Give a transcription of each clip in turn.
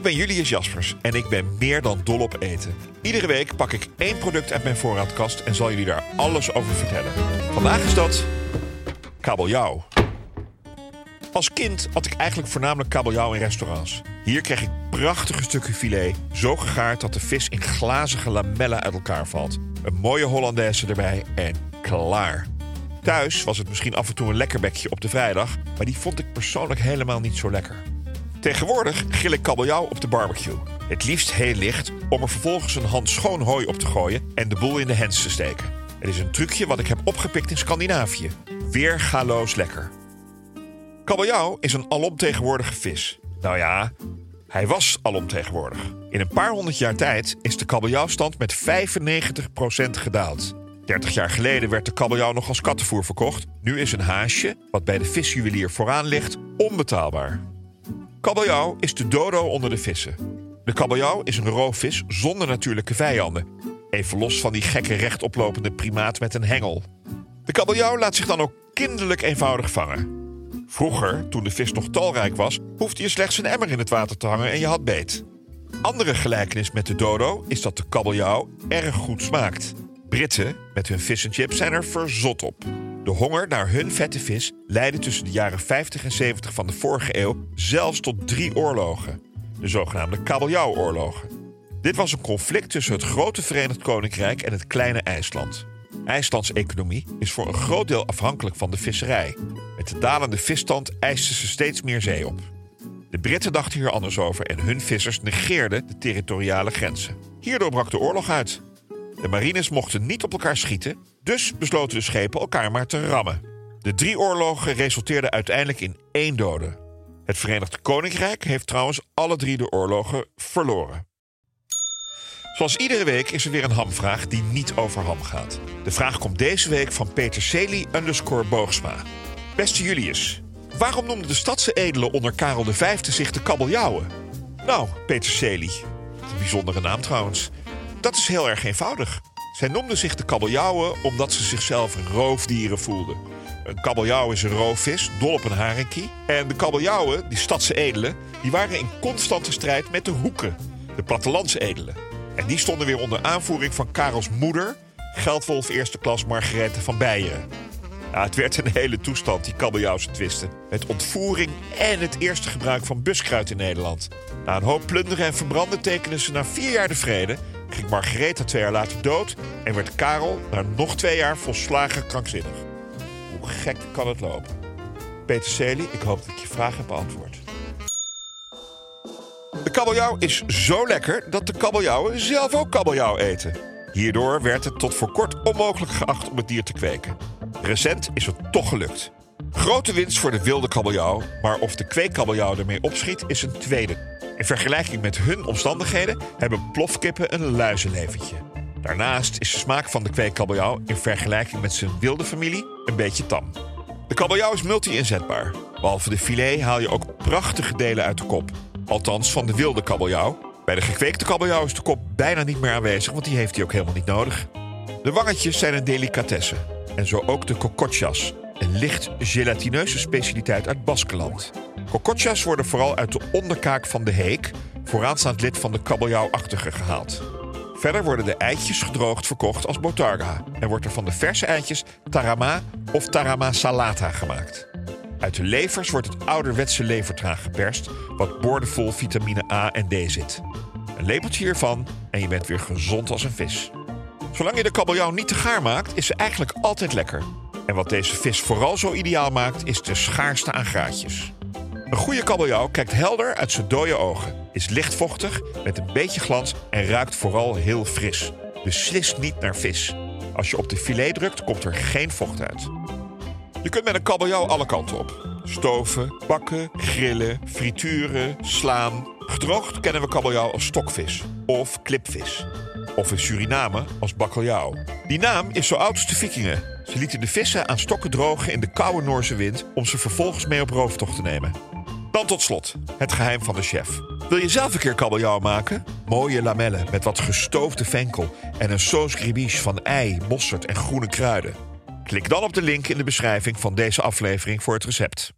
Ik ben Julius Jaspers en ik ben meer dan dol op eten. Iedere week pak ik één product uit mijn voorraadkast en zal jullie daar alles over vertellen. Vandaag is dat kabeljauw. Als kind had ik eigenlijk voornamelijk kabeljauw in restaurants. Hier kreeg ik prachtige stukken filet, zo gegaard dat de vis in glazige lamellen uit elkaar valt. Een mooie Hollandaise erbij en klaar. Thuis was het misschien af en toe een lekker bekje op de vrijdag, maar die vond ik persoonlijk helemaal niet zo lekker. Tegenwoordig grill ik kabeljauw op de barbecue. Het liefst heel licht, om er vervolgens een hand schoon hooi op te gooien en de boel in de hens te steken. Het is een trucje wat ik heb opgepikt in Scandinavië. Weer galoos lekker. Kabeljauw is een alomtegenwoordige vis. Nou ja, hij was alomtegenwoordig. In een paar honderd jaar tijd is de kabeljauwstand met 95% gedaald. 30 jaar geleden werd de kabeljauw nog als kattenvoer verkocht. Nu is een haasje, wat bij de visjuwelier vooraan ligt, onbetaalbaar. Kabeljauw is de dodo onder de vissen. De kabeljauw is een roofvis zonder natuurlijke vijanden. Even los van die gekke rechtoplopende primaat met een hengel. De kabeljauw laat zich dan ook kinderlijk eenvoudig vangen. Vroeger, toen de vis nog talrijk was, hoefde je slechts een emmer in het water te hangen en je had beet. Andere gelijkenis met de dodo is dat de kabeljauw erg goed smaakt. Britten met hun fish chips zijn er verzot op. De honger naar hun vette vis leidde tussen de jaren 50 en 70 van de vorige eeuw zelfs tot drie oorlogen. De zogenaamde kabeljauwoorlogen. Dit was een conflict tussen het grote Verenigd Koninkrijk en het kleine IJsland. IJslands economie is voor een groot deel afhankelijk van de visserij. Met de dalende visstand eisten ze steeds meer zee op. De Britten dachten hier anders over en hun vissers negeerden de territoriale grenzen. Hierdoor brak de oorlog uit. De marines mochten niet op elkaar schieten, dus besloten de schepen elkaar maar te rammen. De drie oorlogen resulteerden uiteindelijk in één dode. Het Verenigd Koninkrijk heeft trouwens alle drie de oorlogen verloren. Zoals iedere week is er weer een hamvraag die niet over ham gaat. De vraag komt deze week van Peter Celi underscore Boogsma. Beste Julius, waarom noemden de stadse edelen onder Karel V zich de kabeljauwen? Nou, Peter Celi, een bijzondere naam trouwens. Dat is heel erg eenvoudig. Zij noemden zich de kabeljauwen omdat ze zichzelf roofdieren voelden. Een kabeljauw is een roofvis, dol op een haringkie. En de kabeljauwen, die stadse edelen, die waren in constante strijd met de hoeken, de plattelandsedelen. En die stonden weer onder aanvoering van Karels moeder, geldwolf eerste klas Margarethe van Beieren. Het werd een hele toestand, die kabeljauwse twisten. Met ontvoering en het eerste gebruik van buskruid in Nederland. Na een hoop plunderen en verbranden tekenden ze na vier jaar de vrede... ging Margarethe twee jaar later dood... en werd Karel na nog twee jaar volslagen krankzinnig. Hoe gek kan het lopen? Peter Celi, ik hoop dat ik je vraag heb beantwoord. De kabeljauw is zo lekker dat de kabeljauwen zelf ook kabeljauw eten. Hierdoor werd het tot voor kort onmogelijk geacht om het dier te kweken. Recent is het toch gelukt. Grote winst voor de wilde kabeljauw, maar of de kweekkabeljauw ermee opschiet is een tweede. In vergelijking met hun omstandigheden hebben plofkippen een luizenleventje. Daarnaast is de smaak van de kweekkabeljauw in vergelijking met zijn wilde familie een beetje tam. De kabeljauw is multi-inzetbaar. Behalve de filet haal je ook prachtige delen uit de kop. Althans van de wilde kabeljauw. Bij de gekweekte kabeljauw is de kop bijna niet meer aanwezig, want die heeft hij ook helemaal niet nodig. De wangetjes zijn een delicatesse. En zo ook de cocochas, een licht gelatineuze specialiteit uit Baskeland. Cocochas worden vooral uit de onderkaak van de heek, vooraanstaand lid van de kabeljauwachtige, gehaald. Verder worden de eitjes gedroogd verkocht als botarga en wordt er van de verse eitjes tarama of tarama salata gemaakt. Uit de levers wordt het ouderwetse levertraag geperst, wat boordevol vitamine A en D zit. Een lepeltje hiervan en je bent weer gezond als een vis. Zolang je de kabeljauw niet te gaar maakt, is ze eigenlijk altijd lekker. En wat deze vis vooral zo ideaal maakt, is de schaarste aan graatjes. Een goede kabeljauw kijkt helder uit zijn dode ogen. is licht vochtig met een beetje glans en ruikt vooral heel fris. Dus slist niet naar vis. Als je op de filet drukt, komt er geen vocht uit. Je kunt met een kabeljauw alle kanten op. Stoven, bakken, grillen, frituren, slaan. Gedroogd kennen we kabeljauw als stokvis of klipvis. Of in Suriname als bakkeljauw. Die naam is zo oud als de vikingen. Ze lieten de vissen aan stokken drogen in de koude Noorse wind... om ze vervolgens mee op rooftocht te nemen. Dan tot slot, het geheim van de chef. Wil je zelf een keer kabeljauw maken? Mooie lamellen met wat gestoofde venkel... en een sauce gribiche van ei, mosterd en groene kruiden. Klik dan op de link in de beschrijving van deze aflevering voor het recept.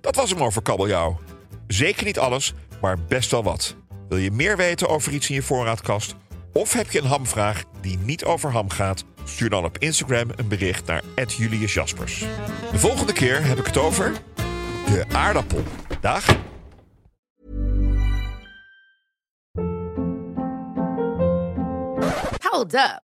Dat was hem over kabeljauw. Zeker niet alles, maar best wel wat. Wil je meer weten over iets in je voorraadkast? Of heb je een hamvraag die niet over ham gaat? Stuur dan op Instagram een bericht naar Julius Jaspers. De volgende keer heb ik het over de aardappel. Dag. Hold up.